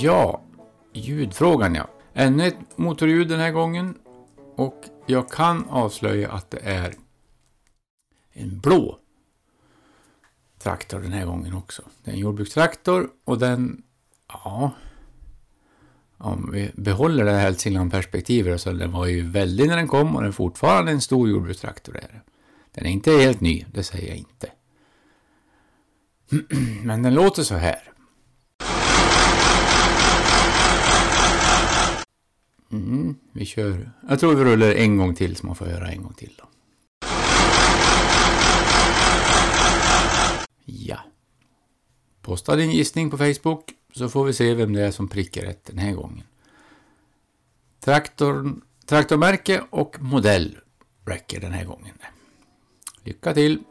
Ja, ljudfrågan ja. Ännu ett motorljud den här gången. Och jag kan avslöja att det är en blå traktor den här gången också. Det är en jordbrukstraktor och den, ja, om vi behåller det här Hälsingland-perspektivet så den var ju väldig när den kom och den är fortfarande en stor jordbrukstraktor. Är Den är inte helt ny, det säger jag inte. Men den låter så här. Mm, vi kör. Jag tror vi rullar en gång till så man får höra en gång till då. Ja. Posta din gissning på Facebook så får vi se vem det är som prickar rätt den här gången. Traktorn, traktormärke och modell räcker den här gången. Lycka till!